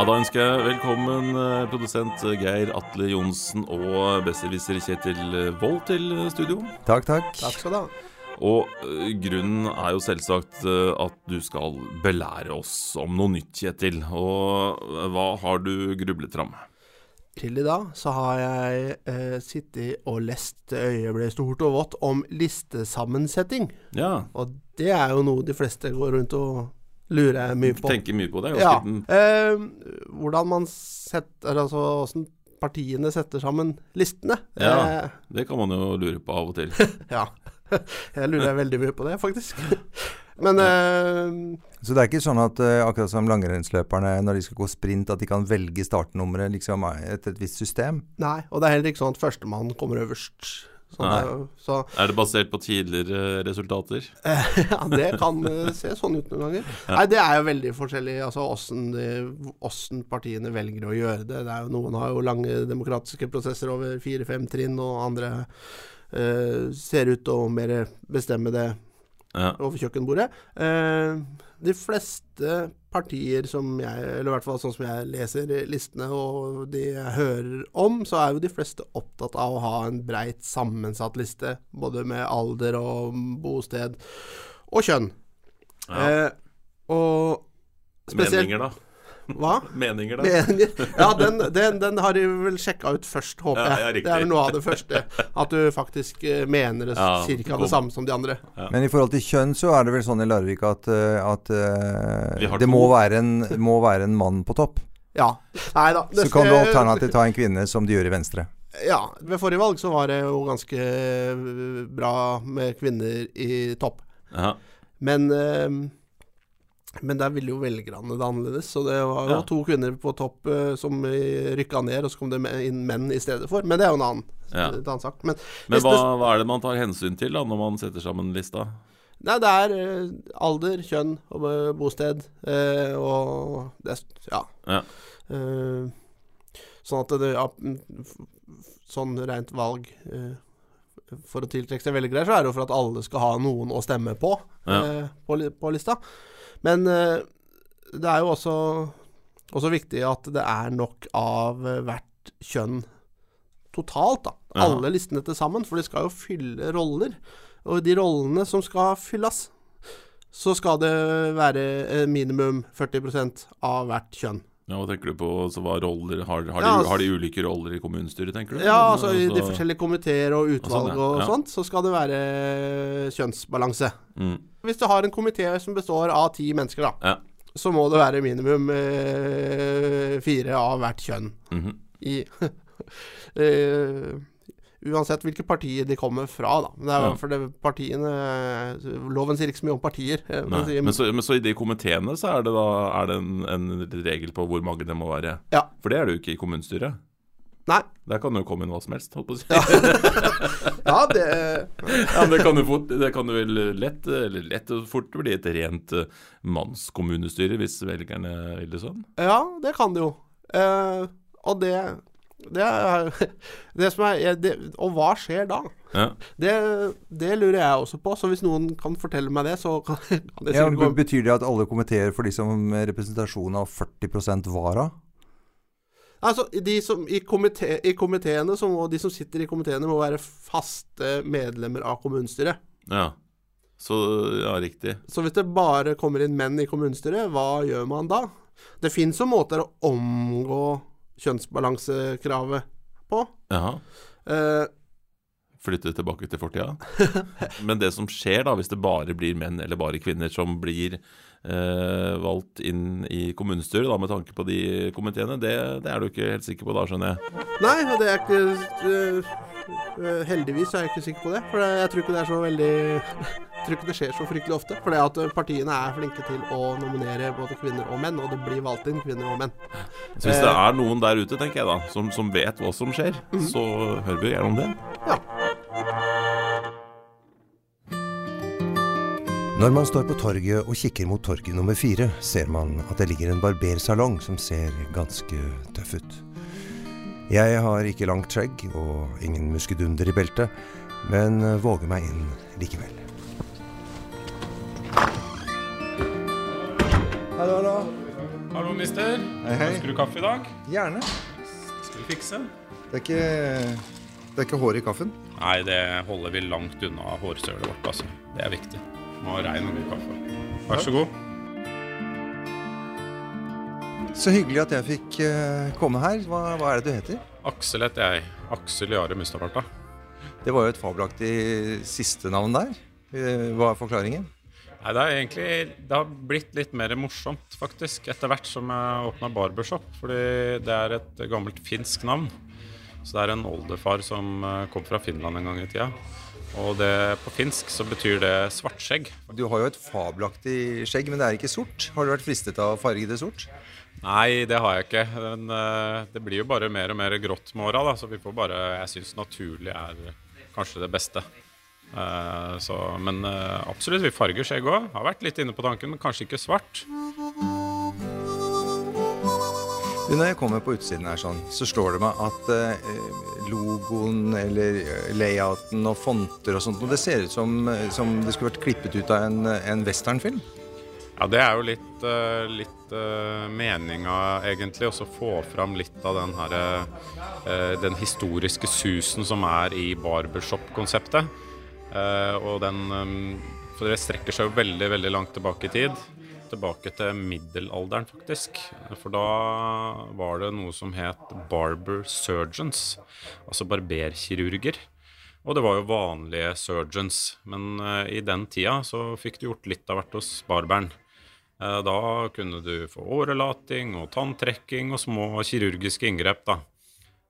[SPEAKER 1] Da ønsker jeg velkommen eh, produsent Geir Atle Johnsen og besserwisser Kjetil Wold til studio.
[SPEAKER 3] Takk, takk.
[SPEAKER 4] Takk skal du ha.
[SPEAKER 1] Og eh, grunnen er jo selvsagt eh, at du skal belære oss om noe nytt, Kjetil. Og eh, hva har du grublet fram?
[SPEAKER 4] Til i dag så har jeg eh, sittet og lest øyet ble stort og vått om listesammensetting.
[SPEAKER 1] Ja,
[SPEAKER 4] Og det er jo noe de fleste går rundt og lurer jeg mye på.
[SPEAKER 1] tenker mye på det.
[SPEAKER 4] Ja. Eh, hvordan man setter Altså åssen partiene setter sammen listene.
[SPEAKER 1] Ja.
[SPEAKER 4] Eh,
[SPEAKER 1] Det kan man jo lure på av og til.
[SPEAKER 4] ja. Jeg lurer veldig mye på det, faktisk. Men eh,
[SPEAKER 3] Så det er ikke sånn at eh, akkurat som langrennsløperne når de skal gå sprint, at de kan velge startnummeret liksom, etter et visst system?
[SPEAKER 4] Nei. Og det er heller ikke sånn at førstemann kommer øverst. Så,
[SPEAKER 1] Nei.
[SPEAKER 4] så
[SPEAKER 1] Er det basert på tidligere resultater?
[SPEAKER 4] ja, det kan eh, se sånn ut noen ganger.
[SPEAKER 1] Ja.
[SPEAKER 4] Nei, det er jo veldig forskjellig, altså åssen åssen partiene velger å gjøre det. det jo, noen har jo lange demokratiske prosesser over fire-fem trinn, og andre eh, ser ut til å mer bestemme det
[SPEAKER 1] Ja.
[SPEAKER 4] over kjøkkenbordet. Eh, de fleste partier som jeg, eller i hvert fall sånn som jeg leser listene og de jeg hører om, så er jo de fleste opptatt av å ha en breit sammensatt liste, både med alder og bosted og kjønn.
[SPEAKER 1] Ja.
[SPEAKER 4] Eh, og spesielt
[SPEAKER 1] Meninger, da.
[SPEAKER 4] Hva?
[SPEAKER 1] Meninger, da.
[SPEAKER 4] Meninger. Ja, den, den, den har de vel sjekka ut først, håper jeg.
[SPEAKER 1] ja,
[SPEAKER 4] det er vel noe av det første. At du faktisk eh, mener det
[SPEAKER 1] Ja,
[SPEAKER 4] cirka det samme som de andre.
[SPEAKER 3] Men i forhold til kjønn så er det vel sånn i Larvik at, eh, at eh, det må være, en, må være en mann på topp.
[SPEAKER 4] Ja. Nei da.
[SPEAKER 3] Så kan du alternativt ta en kvinne, som de gjør i Venstre.
[SPEAKER 4] Ja. Ved forrige valg så var det jo ganske bra med kvinner i topp.
[SPEAKER 1] Aha.
[SPEAKER 4] Men eh, men der ville jo velgerne det annerledes. Så det var jo
[SPEAKER 1] Ja.
[SPEAKER 4] to kvinner på topp uh, som rykka ned, og så kom det inn menn i stedet for. Men det er jo en annen,
[SPEAKER 1] Ja.
[SPEAKER 4] en annet sak. Men,
[SPEAKER 1] Men hva,
[SPEAKER 4] det-
[SPEAKER 1] hva er det man tar hensyn til da når man setter sammen lista?
[SPEAKER 4] Nei, det er uh, alder, kjønn og bosted uh, og det Ja.
[SPEAKER 1] Ja.
[SPEAKER 4] Sånn at det ja, Sånn rent valg For å tiltrekke seg velgere, så er det jo for at alle skal ha noen å stemme på på, på lista. Men eh, det er jo også, også viktig at det er nok av eh, hvert kjønn totalt, da.
[SPEAKER 1] Ja.
[SPEAKER 4] Alle listene til sammen, for de skal jo fylle roller. Og de rollene som skal fylles, så skal det være eh, minimum 40% av hvert kjønn.
[SPEAKER 1] Ja, Hva tenker du på? Så hva roller Har, har, de,
[SPEAKER 4] altså-
[SPEAKER 1] har de ulike roller i kommunestyret, tenker du?
[SPEAKER 4] Ja, altså i de
[SPEAKER 1] Altså-
[SPEAKER 4] forskjellige komiteer og utvalg
[SPEAKER 1] sånn, ja.
[SPEAKER 4] og sånt, så skal det være kjønnsbalanse.
[SPEAKER 1] Mm.
[SPEAKER 4] Hvis du har en komité som består av ti mennesker, da,
[SPEAKER 1] Ja.
[SPEAKER 4] så må det være minimum eh, fire av hvert kjønn.
[SPEAKER 1] Mhm.
[SPEAKER 4] I eh, Uansett hvilke partier de kommer fra, da. Det er
[SPEAKER 1] Ja.
[SPEAKER 4] for det partiene Loven sier ikke så mye om partier. eh, sier-
[SPEAKER 1] Men, så, men så i de komiteene så er det da er det en, en regel på hvor mange det må være?
[SPEAKER 4] Ja.
[SPEAKER 1] For det er det jo ikke i kommunestyret.
[SPEAKER 4] Nei.
[SPEAKER 1] Der kan det jo komme inn hva som helst, holdt på å si.
[SPEAKER 4] Ja, det
[SPEAKER 1] Ja, det kan jo fort Det kan jo vel lett Eller lett og fort bli et rent eh, mannskommunestyre hvis velgerne vil det sånn.
[SPEAKER 4] Ja, det kan det jo. Eh, og det det er det som er det, Og hva skjer da?
[SPEAKER 1] Ja.
[SPEAKER 4] Det, det lurer jeg også på. Så hvis noen kan fortelle meg det, så kan, kan det sikkert
[SPEAKER 3] ja,
[SPEAKER 4] gå
[SPEAKER 3] betyr det at alle komiteer får liksom representasjon av 40% vara?
[SPEAKER 4] Altså, de som, i, komite, I komiteene så må de som sitter i komiteene, må være faste medlemmer av kommunestyret.
[SPEAKER 1] ja. Så ja, riktig.
[SPEAKER 4] Så hvis det bare kommer inn menn i kommunestyret, hva gjør man da? Det fins jo måter å omgå kjønnsbalansekravet på.
[SPEAKER 1] Jaha.
[SPEAKER 4] Uh,
[SPEAKER 1] Flytte tilbake til fortida. Men det som skjer da, hvis det bare blir menn eller bare kvinner som blir eh, valgt inn i kommunestyret, da med tanke på de komiteene, det, det er du ikke helt sikker på da, skjønner jeg.
[SPEAKER 4] nei, det er ikke eh, eh, Heldigvis er jeg ikke sikker på det. For jeg tror ikke det er så veldig Jeg tror ikke det skjer så fryktelig ofte. For det at eh, partiene er flinke til å nominere både kvinner og menn, og det blir valgt inn kvinner og menn.
[SPEAKER 1] Så hvis det er noen der ute, tenker jeg da, som, som vet hva som skjer, så hører vi gjerne om det.
[SPEAKER 5] Når man står på torget og kikker mot torget nummer fire, ser man at det ligger en barbersalong som ser ganske tøff ut. Jeg har ikke langt skjegg og ingen muskedunder i beltet, men våger meg inn likevel.
[SPEAKER 3] Hallo, hallo.
[SPEAKER 6] Hallo, mister.
[SPEAKER 3] Hei, hei.
[SPEAKER 6] Ønsker du kaffe i dag?
[SPEAKER 3] Gjerne.
[SPEAKER 6] Skal vi fikse?
[SPEAKER 3] Det er ikke, det er ikke hår i kaffen.
[SPEAKER 6] Nei, det holder vi langt unna hårsølet vårt, altså. Det er viktig. Må ha rein og god kaffe. Vær så god.
[SPEAKER 3] Så hyggelig at jeg fikk eh, komme her. Hva, hva er det du heter?
[SPEAKER 6] Aksel heter jeg. Aksel Jare Mustaparta.
[SPEAKER 3] Det var jo et fabelaktig siste navn der. Eh, Hva er forklaringen?
[SPEAKER 6] Nei, det er egentlig Det har blitt litt mer morsomt, faktisk, etter hvert som jeg åpna barbershop. Fordi det er et gammelt finsk navn. Så det er en oldefar som eh, kom fra Finland en gang i tida. Og det, på finsk så betyr det svartskjegg.
[SPEAKER 3] Du har jo et fabelaktig skjegg, men det er ikke sort. Har du vært fristet av å farge det sort?
[SPEAKER 6] Nei, det har jeg ikke. Men, uh, det blir jo bare mer og mer grått med åra, da, så vi får bare Jeg syns naturlig er kanskje det beste. Uh, så, men uh, absolutt, vi farger skjegg òg. Har vært litt inne på tanken, men kanskje ikke svart.
[SPEAKER 3] Når jeg kommer på utsiden her sånn, så slår det meg at eh, logoen eller eh, layouten og fonter og sånt, og det ser ut som, eh, som det skulle vært klippet ut av en, en westernfilm.
[SPEAKER 6] Ja, det er jo litt, uh, litt uh, meninga, egentlig, å få fram litt av den her uh, Den historiske susen som er i barbershop-konseptet. Og den um, For det strekker seg jo veldig, veldig langt tilbake i tid. Tilbake til middelalderen, faktisk. For da var det noe som het barber surgeons. Altså barberkirurger. Og det var jo vanlige surgeons. Men i den tida så fikk du gjort litt av hvert hos barberen. Eh, da kunne du få årelating og tanntrekking og små kirurgiske inngrep, da.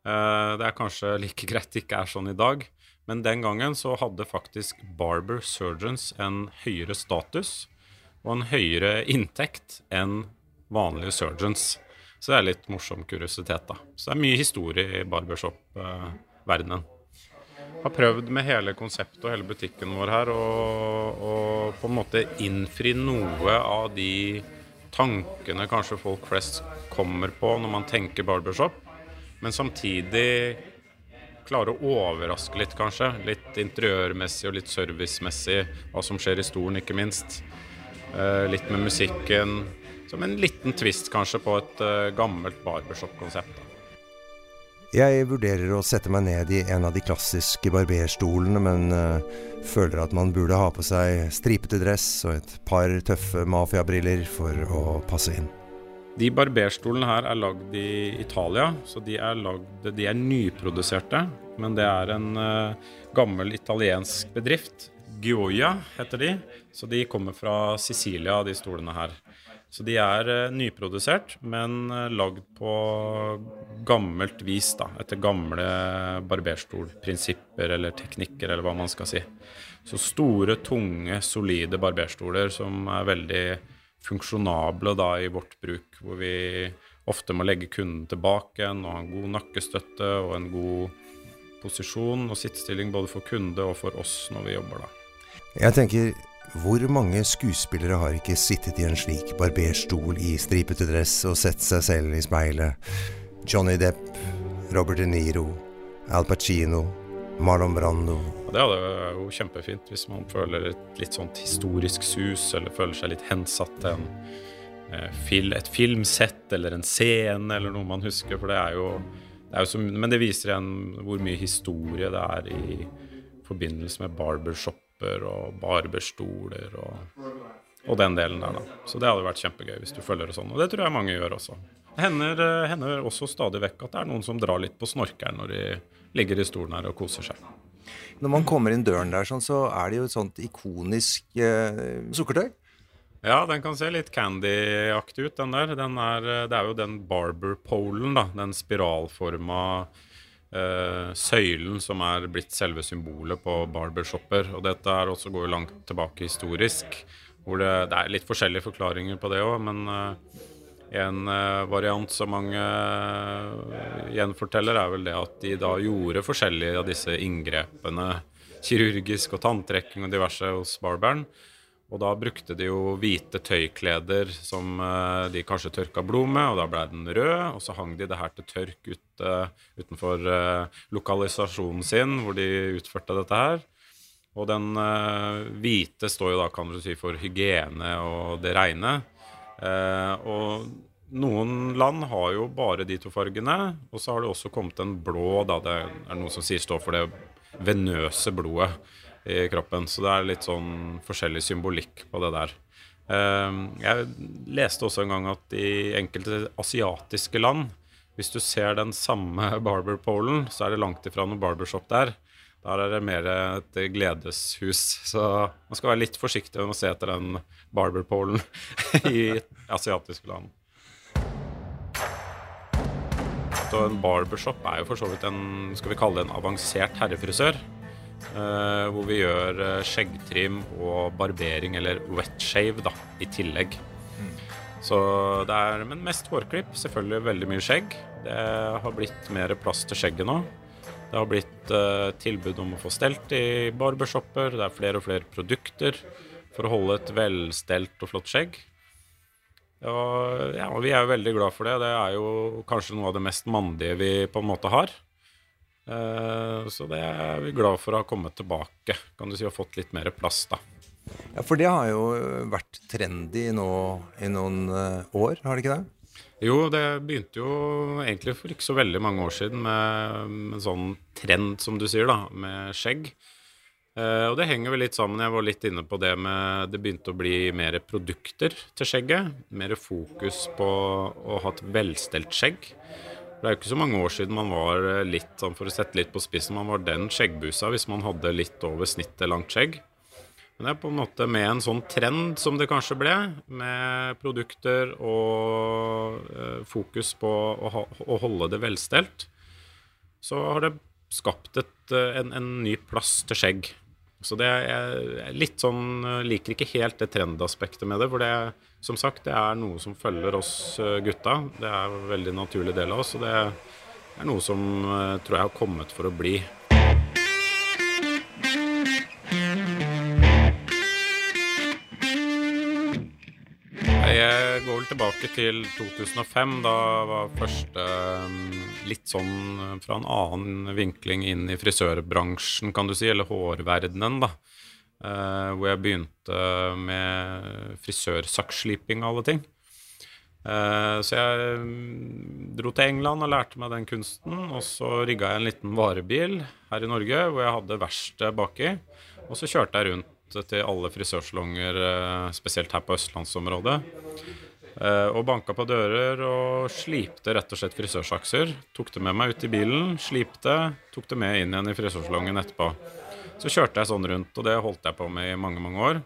[SPEAKER 6] Eh, det er kanskje like greit det ikke er sånn i dag, men den gangen så hadde faktisk barber surgeons en høyere status og en høyere inntekt enn vanlige surgeons. Så det er litt morsom kuriositet, da. Så det er mye historie i barbershop-verdenen. Har prøvd med hele konseptet og hele butikken vår her å på en måte innfri noe av de tankene kanskje folk flest kommer på når man tenker barbershop, men samtidig klare å overraske litt, kanskje. Litt interiørmessig og litt servicemessig, hva som skjer i stolen, ikke minst. Eh, litt med musikken. Som en liten twist, kanskje, på et uh, gammelt barbershop-konsept.
[SPEAKER 5] Jeg vurderer å sette meg ned i en av de klassiske barberstolene, men uh, føler at man burde ha på seg stripete dress og et par tøffe mafiabriller for å passe inn.
[SPEAKER 6] De barberstolene her er lagd i Italia, så de er, lagd, de er nyproduserte. Men det er en gammel italiensk bedrift. Gioia heter de. Så de kommer fra Sicilia, de stolene her. Så de er uh, nyprodusert, men uh, lagd på gammelt vis, da. Etter gamle barberstolprinsipper eller teknikker, eller hva man skal si. Så store, tunge, solide barberstoler som er veldig funksjonable da i vårt bruk, hvor vi ofte må legge kunden tilbake igjen og ha en god nakkestøtte og en god posisjon og sittestilling både for kunde og for oss når vi jobber da.
[SPEAKER 5] Jeg tenker hvor mange skuespillere har ikke sittet i en slik barberstol i stripete dress og sett seg selv i speilet? Johnny Depp, Robert De Niro, Al Pacino, Marlon Brando.
[SPEAKER 6] Det er jo kjempefint hvis man føler et litt sånt historisk sus, eller føler seg litt hensatt til en, eh, et filmsett eller en scene eller noe man husker. For det er jo, det er jo så, Men det viser igjen hvor mye historie det er i forbindelse med barbershop lamper og barberstoler og, og, den delen der, da. Så det hadde vært kjempegøy hvis du følger det sånn. Og det tror jeg mange gjør også. Det hender, eh, hender også stadig vekk at det er noen som drar litt på snorkeren når de ligger i stolen her og koser seg.
[SPEAKER 3] Når man kommer inn døren der, sånn, så er det jo et sånt ikonisk eh, sukkertøy.
[SPEAKER 6] Ja, den kan se litt candy-aktig ut, den der. Den er, eh, det er jo den barber-polen, da. Den spiralforma uh, søylen som er blitt selve symbolet på barbershopper. Og dette er også går langt tilbake historisk. Hvor det, det er litt forskjellige forklaringer på det òg, men uh, en uh, variant som mange gjenforteller, er vel det at de da gjorde forskjellige av disse inngrepene, kirurgisk og tanntrekking og diverse hos barberen. Og da brukte de jo hvite tøykleder som uh, de kanskje tørka blod med, og da ble den rød. Og så hang de det her til tørk ute, utenfor uh, lokalisasjonen sin, hvor de utførte dette her. Og den uh, hvite står jo da, kan du si, for hygiene og det reine. og noen land har jo bare de to fargene, og så har det også kommet en blå, da det er noen som sier står for det venøse blodet i kroppen. Så det er litt sånn forskjellig symbolikk på det der. Ehm, jeg leste også en gang at i enkelte asiatiske land, hvis du ser den samme barberpolen, så er det langt ifra noe barbershop der. Der er det mer et gledeshus. Så man skal være litt forsiktig med å se etter den barberpolen i asiatiske land. Så en barbershop er jo for så vidt en skal vi kalle det en avansert herrefrisør. Uh, hvor vi gjør uh, skjeggtrim og barbering, eller wet shave, da, i tillegg. Så det er, Men mest hårklipp. Selvfølgelig veldig mye skjegg. Det har blitt mer plass til skjegget nå. Det har blitt uh, tilbud om å få stelt i barbershopper. Det er flere og flere produkter for å holde et velstelt og flott skjegg. Og, ja, vi er jo veldig glad for det. Det er jo kanskje noe av det mest mandige vi på en måte har. Eh, så det er vi glad for å ha kommet tilbake, kan du si, og fått litt mer plass, da.
[SPEAKER 3] Ja, For det har jo vært trendy nå i noen eh, år, har det ikke det?
[SPEAKER 6] Jo, det begynte jo egentlig for ikke så veldig mange år siden med en sånn trend, som du sier, da, med skjegg. Eh, og det henger vel litt sammen. Jeg var litt inne på det med Det begynte å bli mer produkter til skjegget. Mer fokus på å ha et velstelt skjegg. Det er jo ikke så mange år siden man var litt, sånn for å sette litt på spissen, man var den skjeggbusa hvis man hadde litt over snittet langt skjegg. Men det er på en måte med en sånn trend som det kanskje ble, med produkter og eh, fokus på å, holde det velstelt, så har det skapt et, eh, en, en, ny plass til skjegg. Så det er litt sånn eh, Liker ikke helt det trendaspektet med det. For det, som sagt, det er noe som følger oss gutta. Det er en veldig naturlig del av oss. Og det er noe som tror jeg har kommet for å bli. Jeg går vel tilbake til 2005. Da var første mm, litt sånn eh, fra en annen vinkling inn i frisørbransjen, kan du si, eller hårverdenen, da. Uh, hvor jeg begynte med frisørsakssliping og alle ting. Uh, så jeg mm, dro til England og lærte meg den kunsten. Og så rigga jeg en liten varebil her i Norge hvor jeg hadde verksted baki. Og så kjørte jeg rundt til alle frisørsalonger, eh, spesielt her på østlandsområdet. Eh, og banka på dører og slipte rett og slett frisørsakser. Tok det med meg ut i bilen, slipte, tok det med inn igjen i frisørsalongen etterpå. Så kjørte jeg sånn rundt, og det holdt jeg på med i mange, mange år.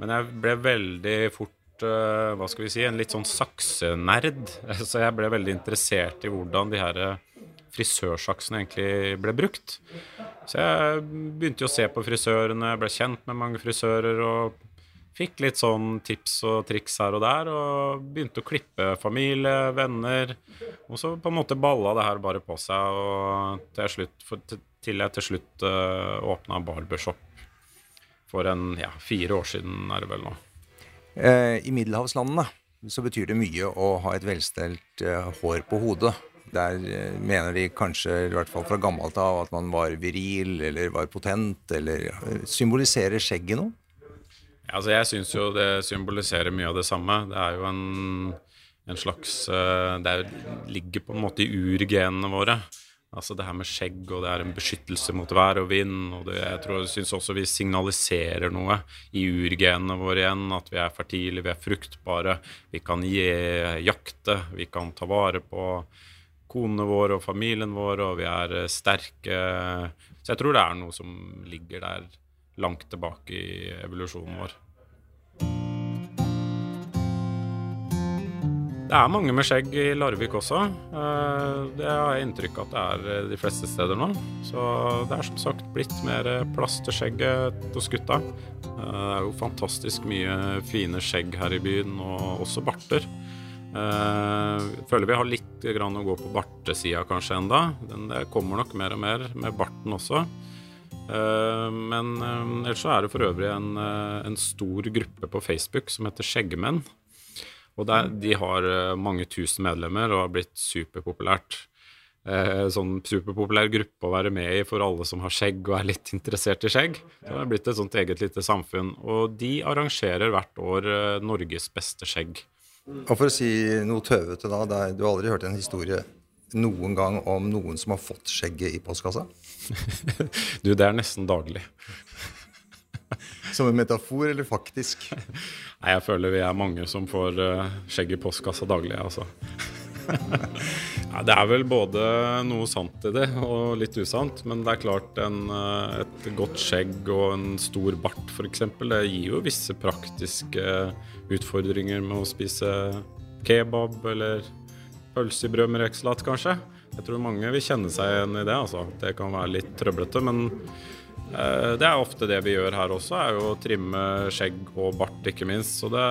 [SPEAKER 6] Men jeg ble veldig fort eh, hva skal vi si, en litt sånn saksenerd. Så jeg ble veldig interessert i hvordan de her frisørsaksene egentlig ble brukt. Så jeg begynte jo å se på frisørene, ble kjent med mange frisører og fikk litt sånn tips og triks her og der. Og begynte å klippe familie, venner. Og så på en måte balla det her bare på seg og til, slutt, for, til jeg til slutt uh, eh, åpna barbershop for en ja, fire år siden, er det vel nå.
[SPEAKER 3] Eh, I middelhavslandene så betyr det mye å ha et velstelt uh, hår på hodet. Der eh, mener de kanskje, i hvert fall fra gammelt av, at man var viril eller var potent, eller eh, symboliserer skjegget noe?
[SPEAKER 6] Altså, jeg syns jo det symboliserer mye av det samme. Det er jo en, en slags eh, Det ligger på en måte i urgenene våre. Altså det her med skjegg, og det er en beskyttelse mot vær og vind. og det, Jeg tror, syns også vi signaliserer noe i urgenene våre igjen. At vi er fertile, vi er fruktbare. Vi kan gi, jakte, vi kan ta vare på konene våre og familien vår, og vi er eh, sterke. Så jeg tror det er noe som ligger der langt tilbake i evolusjonen vår. Det er mange med skjegg i Larvik også. Eh, det har jeg inntrykk av at det er eh, de fleste steder nå. Så det er som sagt blitt mer plass til skjegget hos gutta. Det er jo fantastisk mye fine skjegg her i byen, og også barter. Jeg føler vi har litt å gå på bartesida kanskje enda. Det kommer nok mer og mer med barten også. Men ellers så er det for øvrig en, en, stor gruppe på Facebook som heter Skjeggmenn. Og der, de har mange tusen medlemmer og har blitt superpopulært. sånn superpopulær gruppe å være med i for alle som har skjegg og er litt interessert i skjegg. Så det har blitt et sånt eget lite samfunn. Og de arrangerer hvert år Norges beste skjegg.
[SPEAKER 3] Og for å si noe tøvete, da. Er, du har aldri hørt en historie noen gang om noen som har fått skjegget i postkassa?
[SPEAKER 6] du, det er nesten daglig.
[SPEAKER 3] som en metafor, eller faktisk?
[SPEAKER 6] Nei, jeg føler vi er mange som får uh, skjegg i postkassa daglig, altså. det er vel både noe sant i det og litt usant. Men det er klart en, eh, et godt skjegg og en stor bart f.eks. Det gir jo visse praktiske utfordringer med å spise kebab eller pølse i brød med rekesalat, kanskje. Jeg tror mange vil kjenne seg igjen i det. altså. Det kan være litt trøblete, men eh, det er ofte det vi gjør her også, er jo å trimme skjegg og bart, ikke minst. Så det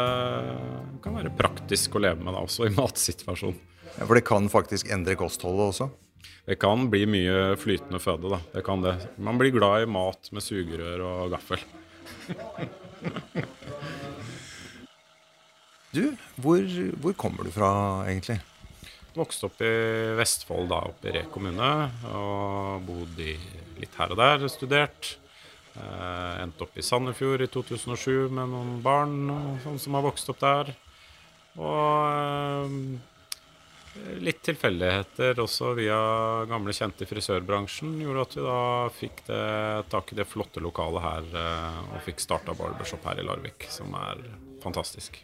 [SPEAKER 6] kan være praktisk å leve med det også i matsituasjonen.
[SPEAKER 3] Ja, For det kan faktisk endre kostholdet også?
[SPEAKER 6] Det kan bli mye flytende føde, da. Det kan det. Man blir glad i mat med sugerør og gaffel.
[SPEAKER 3] Du, hvor, hvor kommer du fra egentlig?
[SPEAKER 6] Vokste opp i Vestfold, da, oppe i Re kommune. Og bodde i litt her og der, studert. Eh, endte opp i Sandefjord i 2007 med noen barn sånn som har vokst opp der. Og eh, litt tilfeldigheter også via gamle kjente i frisørbransjen gjorde at vi da fikk det, tak i det flotte lokalet her eh, og fikk starta barbershop her i Larvik, som er fantastisk.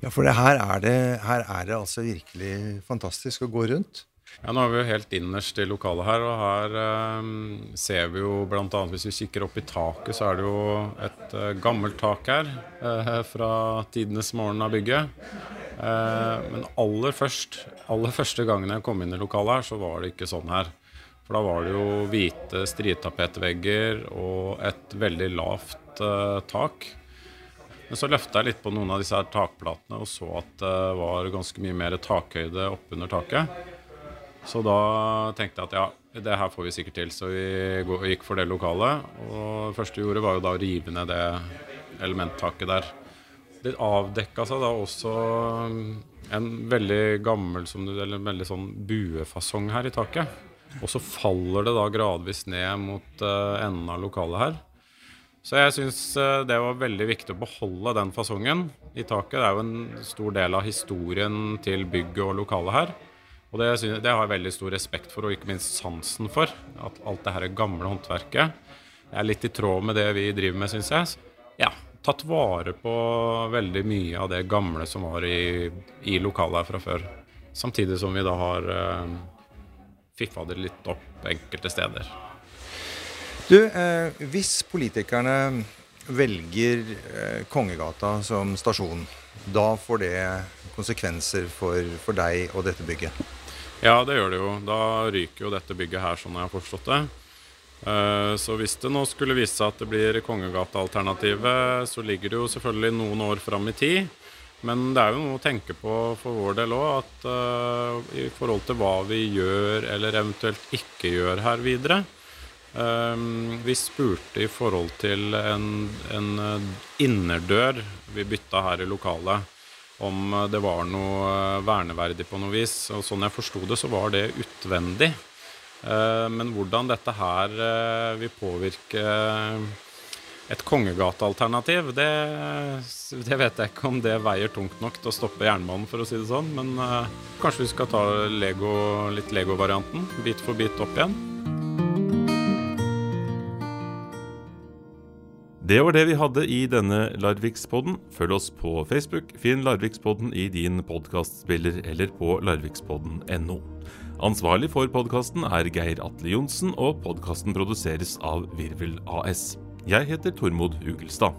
[SPEAKER 3] Ja, for her, er det, her er det altså virkelig fantastisk å gå rundt.
[SPEAKER 6] Ja, Nå er vi jo helt innerst i lokalet her, og her eh, ser vi jo bl.a. hvis vi kikker opp i taket, så er det jo et eh, gammelt tak her eh, fra tidenes morgen av bygget. Eh, men aller først, aller første gangen jeg kom inn i lokalet her, så var det ikke sånn her. For da var det jo hvite strittapetvegger og et veldig lavt eh, tak. Men så løfta jeg litt på noen av disse her takplatene og så at det var ganske mye mer takhøyde oppunder taket. Så da tenkte jeg at ja, det her får vi sikkert til. Så vi gikk for det lokalet. Og det første vi gjorde, var jo da å rive ned det elementtaket der. Det avdekka seg da også en veldig gammel eller veldig sånn buefasong her i taket. Og så faller det da gradvis ned mot uh, enden av lokalet her. Så jeg syns eh, det var veldig viktig å beholde den fasongen i taket. Det er jo en stor del av historien til bygget og lokalet her. Og det, det, har jeg veldig stor respekt for, og ikke minst sansen for. At alt det her gamle håndverket er litt i tråd med det vi driver med, syns jeg. Ja, tatt vare på veldig mye av det gamle som var i, i lokalet her fra før. Samtidig som vi da har eh, fiffa det litt opp enkelte steder.
[SPEAKER 3] Du, eh, hvis politikerne velger eh, Kongegata som stasjon, da får det konsekvenser for, for, deg og dette bygget?
[SPEAKER 6] Ja, det gjør det jo. Da ryker jo dette bygget her, sånn jeg har forstått det. Eh, så hvis det nå skulle vise seg at det blir Kongegata-alternativet, så ligger det jo selvfølgelig noen år fram i tid. Men det er jo noe å tenke på for vår del òg, at uh, i forhold til hva vi gjør eller eventuelt ikke gjør her videre, Um, vi spurte i forhold til en, en innerdør vi bytta her i lokalet, om eh, det var noe eh, verneverdig på noe vis. Og sånn jeg forsto det, så var det utvendig. Uh, men hvordan dette her vil påvirke et kongegatealternativ, det, det vet jeg ikke om det veier tungt nok til å stoppe jernbanen, for å si det sånn. Men kanskje vi skal ta Lego, litt Lego-varianten, bit for bit opp igjen.
[SPEAKER 1] Det var det vi hadde i denne Larvikspodden. Følg oss på Facebook. Finn Larvikspodden i din podkastspiller eller på larvikspodden.no. Ansvarlig for podkasten er Geir Atle Johnsen, og podkasten produseres av Virvel AS. Jeg heter Tormod Ugelstad.